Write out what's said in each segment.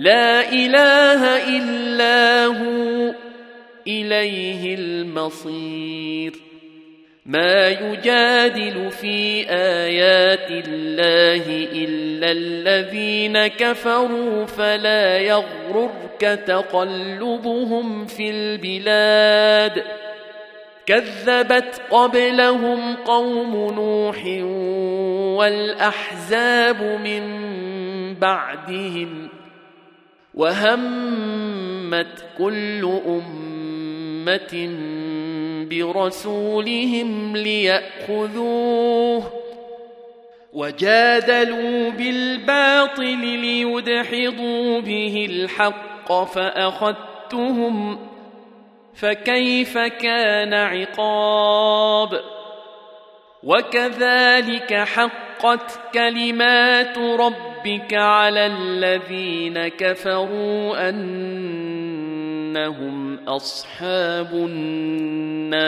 لا إله إلا هو إليه المصير. ما يجادل في آيات الله إلا الذين كفروا فلا يغررك تقلبهم في البلاد. كذبت قبلهم قوم نوح والأحزاب من بعدهم وهمت كل أمة برسولهم ليأخذوه وجادلوا بالباطل ليدحضوا به الحق فأخذتهم فكيف كان عقاب وكذلك حقت كلمات ربك على الذين كفروا انهم اصحاب النار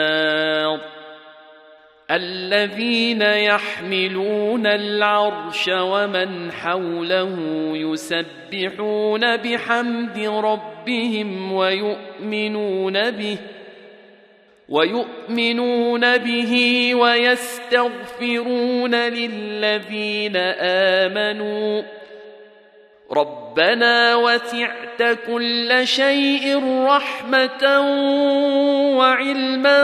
الذين يحملون العرش ومن حوله يسبحون بحمد ربهم ويؤمنون به ويؤمنون به ويستغفرون للذين آمنوا. ربنا وسعت كل شيء رحمة وعلما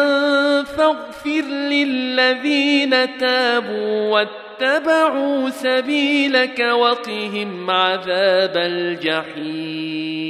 فاغفر للذين تابوا واتبعوا سبيلك وقهم عذاب الجحيم.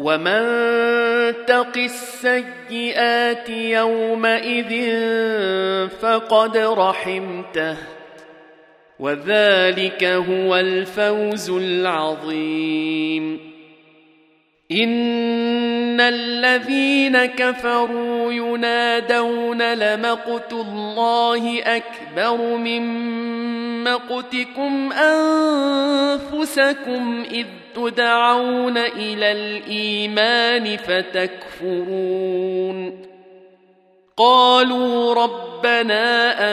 ومن تق السيئات يومئذ فقد رحمته وذلك هو الفوز العظيم ان الذين كفروا ينادون لمقت الله اكبر من مقتكم انفسكم اذ تدعون إلى الايمان فتكفرون قالوا ربنا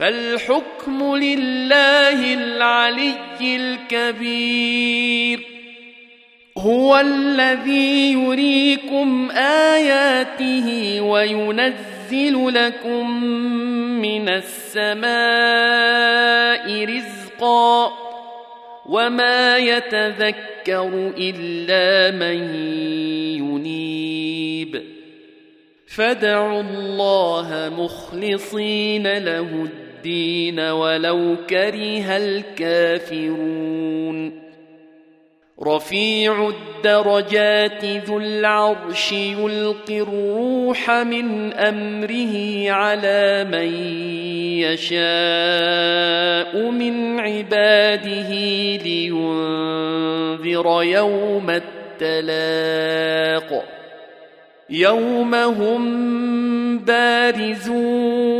فالحكم لله العلي الكبير. هو الذي يريكم آياته وينزل لكم من السماء رزقا وما يتذكر إلا من ينيب. فادعوا الله مخلصين له الدين. ولو كره الكافرون. رفيع الدرجات ذو العرش يلقي الروح من أمره على من يشاء من عباده لينذر يوم التلاق. يوم هم بارزون.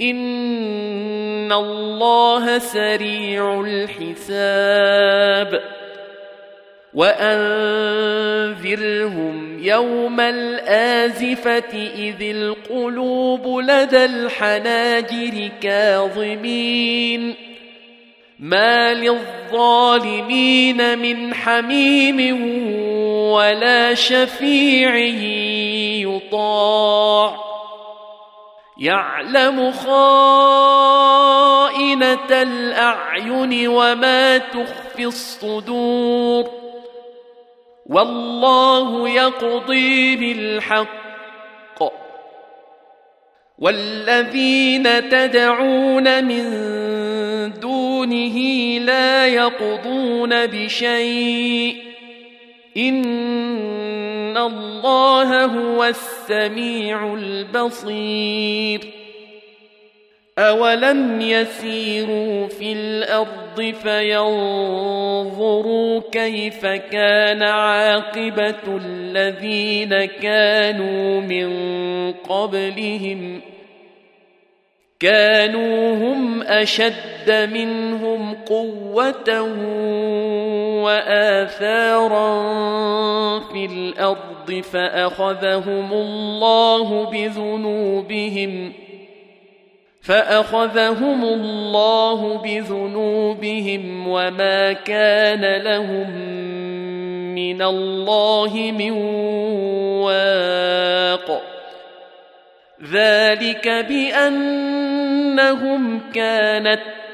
ان الله سريع الحساب وانذرهم يوم الازفه اذ القلوب لدى الحناجر كاظمين ما للظالمين من حميم ولا شفيع يطاع يعلم خائنة الأعين وما تخفي الصدور والله يقضي بالحق والذين تدعون من دونه لا يقضون بشيء ان الله هو السميع البصير اولم يسيروا في الأرض فينظروا كيف كان عاقبه الذين كانوا من قبلهم كانوا هم اشد منهم قوة وآثارا في الأرض فأخذهم الله بذنوبهم فأخذهم الله بذنوبهم وما كان لهم من الله من واق ذلك بأنهم كانت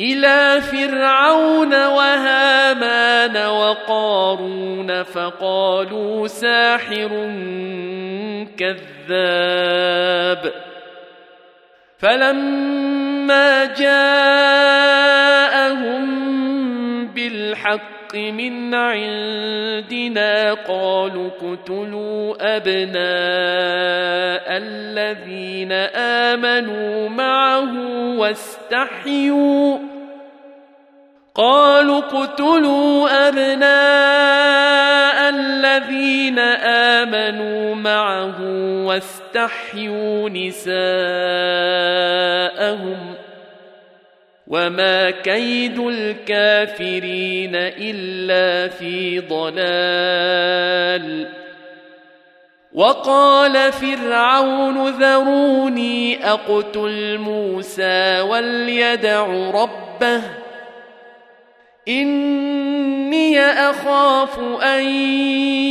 إلى فرعون وهامان وقارون فقالوا ساحر كذاب. فلما جاءهم بالحق الحق من عندنا قالوا اقتلوا أبناء الذين آمنوا معه واستحيوا. قالوا اقتلوا أبناء الذين آمنوا معه واستحيوا نساءهم وما كيد الكافرين الا في ضلال وقال فرعون ذروني اقتل موسى وليدع ربه اني اخاف ان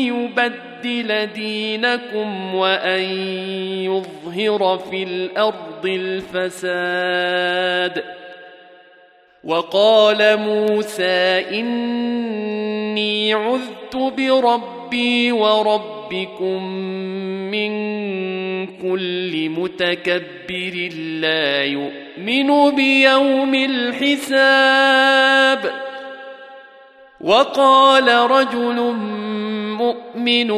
يبدل دينكم وان يظهر في الأرض الفساد وقال موسى إني عذت بربي وربكم من كل متكبر لا يؤمن بيوم الحساب. وقال رجل مؤمن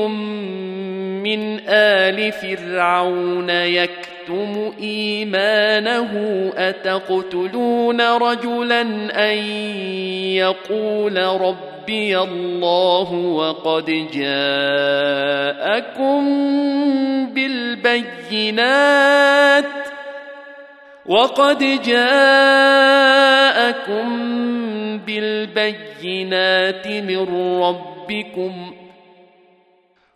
من آل فرعون يكفر يكتم إيمانه أتقتلون رجلا أن يقول ربي الله وقد جاءكم بالبينات وقد جاءكم بالبينات من ربكم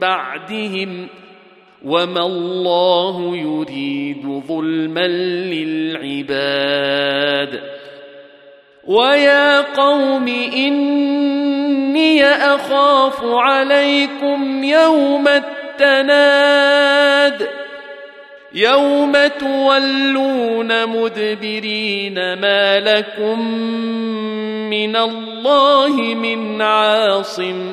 بعدهم وما الله يريد ظلما للعباد ويا قوم إني أخاف عليكم يوم التناد يوم تولون مدبرين ما لكم من الله من عاصم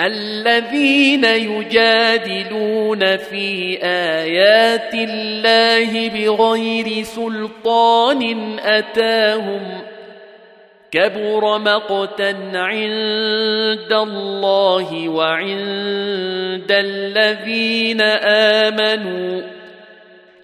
الذين يجادلون في آيات الله بغير سلطان أتاهم كبر مقتا عند الله وعند الذين آمنوا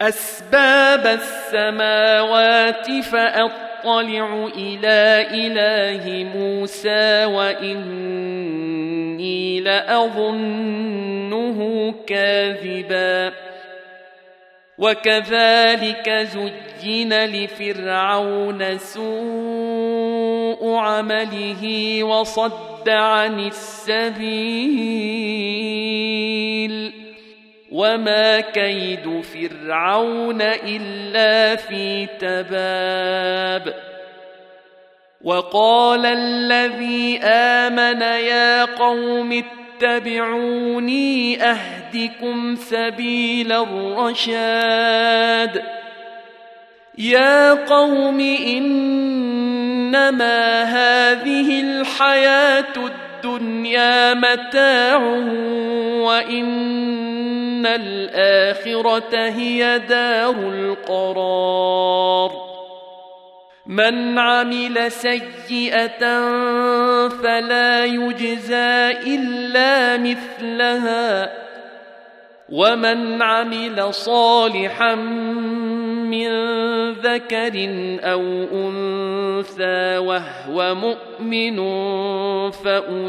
أسباب السماوات فأطلع إلى إله موسى وإني لأظنه كاذبا. وكذلك زين لفرعون سوء عمله وصد عن السبيل. وما كيد فرعون الا في تباب وقال الذي امن يا قوم اتبعوني اهدكم سبيل الرشاد يا قوم انما هذه الحياة الدنيا متاع وإن الآخرة هي دار القرار. من عمل سيئة فلا يجزى إلا مثلها ومن عمل صالحا من ذكر أو أنثى وهو مؤمن فأولئك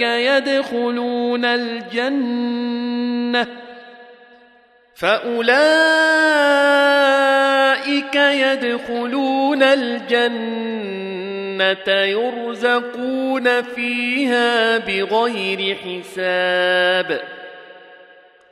يدخلون الجنة. فأولئك يدخلون الجنة يرزقون فيها بغير حساب.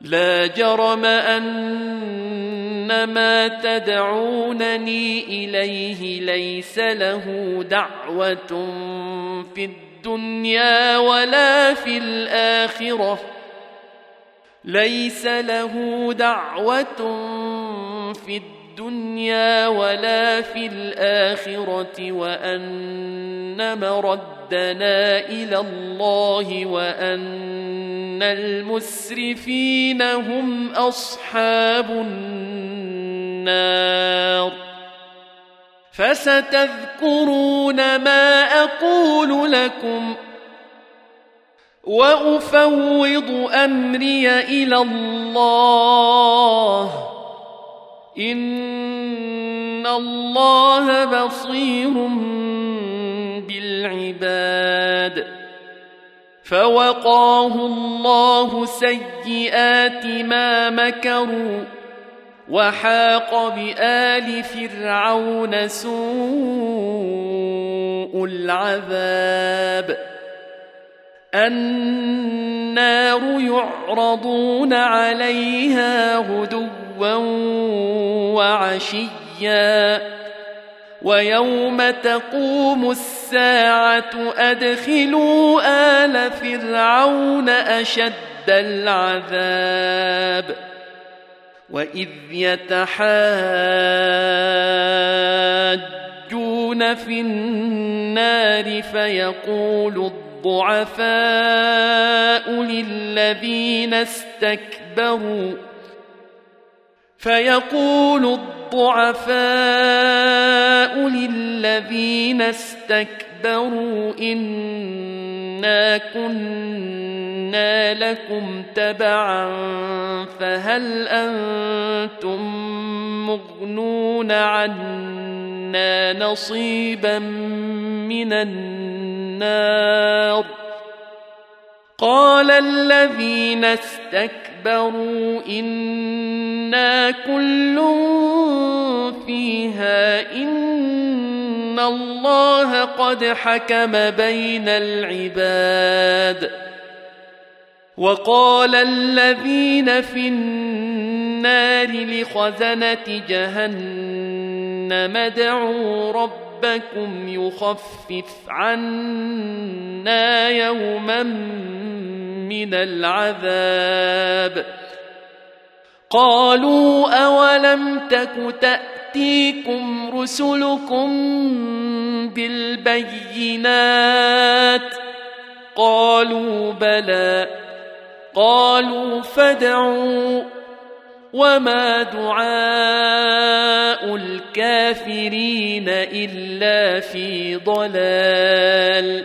لا جرم أن ما تدعونني إليه ليس له دعوة في الدنيا ولا في الآخرة. ليس له دعوة في الدنيا الدنيا ولا في الآخرة وأن مردنا إلى الله وأن المسرفين هم أصحاب النار. فستذكرون ما أقول لكم وأفوض أمري إلى الله. إن الله بصير بالعباد فوقاه الله سيئات ما مكروا وحاق بآل فرعون سوء العذاب النار يعرضون عليها غدوا وعشيا ويوم تقوم الساعة أدخلوا آل فرعون أشد العذاب وإذ يتحاجون في النار فيقول الضعفاء للذين استكبروا فيقول الضعفاء للذين استكبروا إنا كنا لكم تبعا فهل أنتم مغنون عنا نصيبا من النار؟ قال الذين استكبروا إنا كل فيها إن الله قد حكم بين العباد وقال الذين في النار لخزنة جهنم ادعوا ربكم ربكم يخفف عنا يوما من العذاب. قالوا أولم تك تأتيكم رسلكم بالبينات؟ قالوا بلى. قالوا فادعوا. وما دعاء الكافرين إلا في ضلال.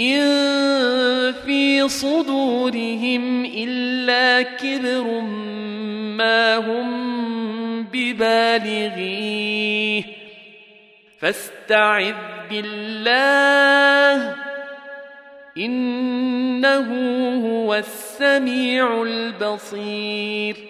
ان في صدورهم الا كبر ما هم ببالغيه فاستعذ بالله انه هو السميع البصير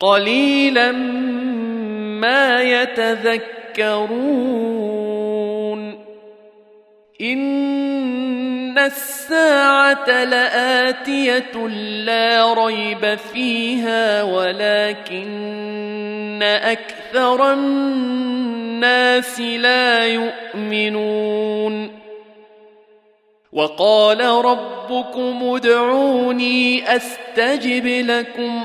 قليلا ما يتذكرون. إن الساعة لآتية لا ريب فيها ولكن أكثر الناس لا يؤمنون. وقال ربكم ادعوني أستجب لكم.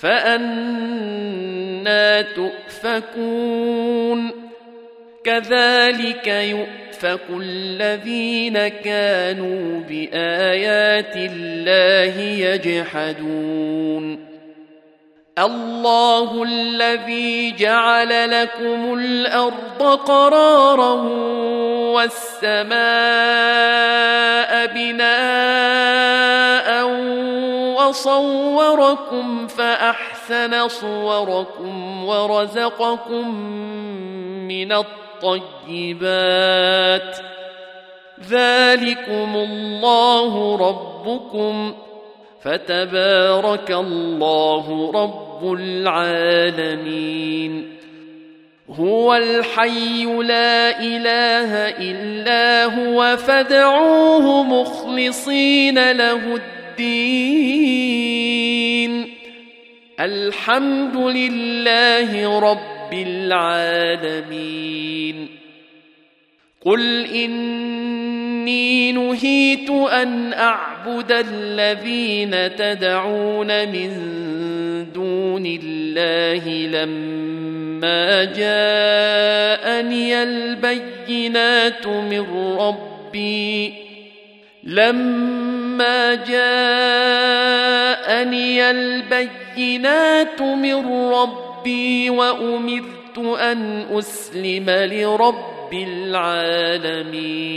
فأنا تؤفكون كذلك يؤفك الذين كانوا بآيات الله يجحدون الله الذي جعل لكم الأرض قرارا والسماء بناء وصوركم فأحسن صوركم ورزقكم من الطيبات. ذلكم الله ربكم. فتبارك الله رب العالمين. هو الحي لا إله إلا هو فادعوه مخلصين له الدين. الدين. الحمد لله رب العالمين. قل إني نهيت أن أعبد الذين تدعون من دون الله لما جاءني البينات من ربي. لما جاءني البينات من ربي وامرت ان اسلم لرب العالمين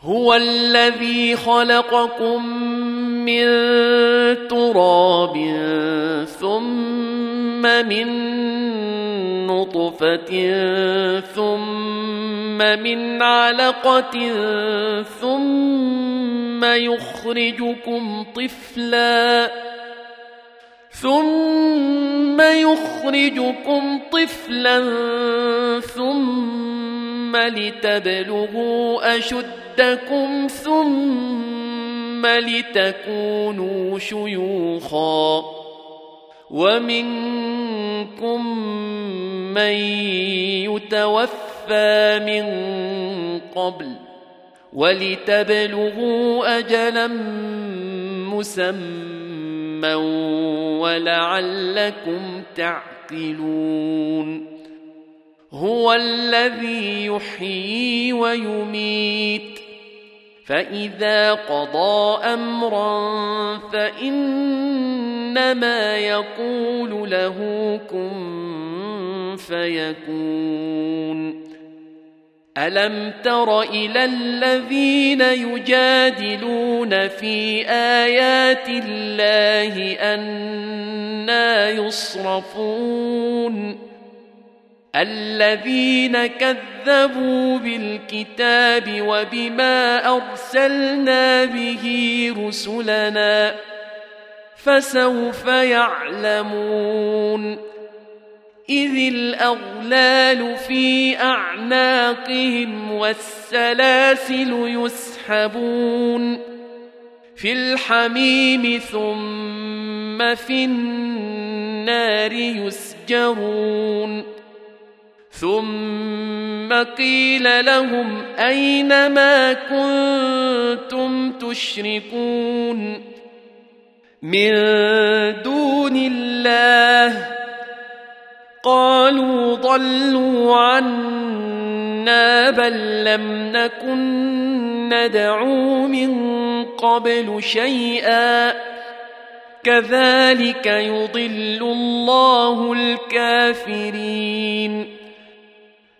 هو الذي خلقكم من تراب ثم من نطفه ثم من علقه ثم يخرجكم طفلا ثم يخرجكم طفلا ثم لتبلغوا اشدكم ثم لتكونوا شيوخا ومنكم من يتوفى من قبل ولتبلغوا أجلا مسمى ولعلكم تعقلون هو الذي يحيي ويميت فإذا قضى أمرا فانما يقول له كن فيكون. ألم تر إلى الذين يجادلون في آيات الله أنا يصرفون؟ الذين كذبوا بالكتاب وبما أرسلنا به رسلنا فسوف يعلمون إذ الأغلال في أعناقهم والسلاسل يسحبون في الحميم ثم في النار يسجرون ثم قيل لهم أين ما كنتم تشركون من دون الله قالوا ضلوا عنا بل لم نكن ندعو من قبل شيئا كذلك يضل الله الكافرين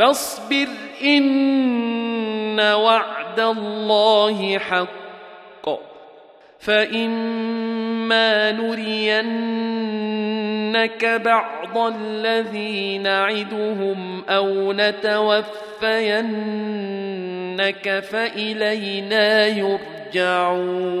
فاصبر إن وعد الله حق. فإما نرينك بعض الذي نعدهم أو نتوفينك فإلينا يرجعون.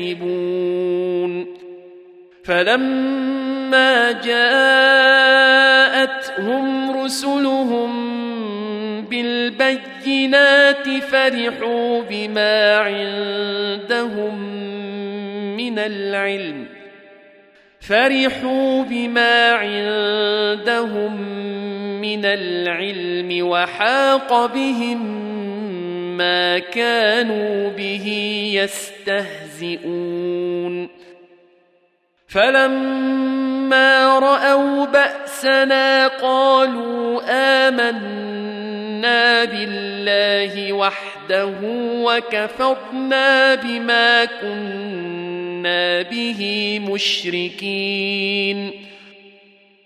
يكسبون فلما جاءتهم رسلهم بالبينات فرحوا بما عندهم من العلم. فرحوا بما عندهم من العلم وحاق بهم ما كانوا به يستهزئون. فلما رأوا بأسنا قالوا آمنا بالله وحده وكفرنا بما كنا به مشركين.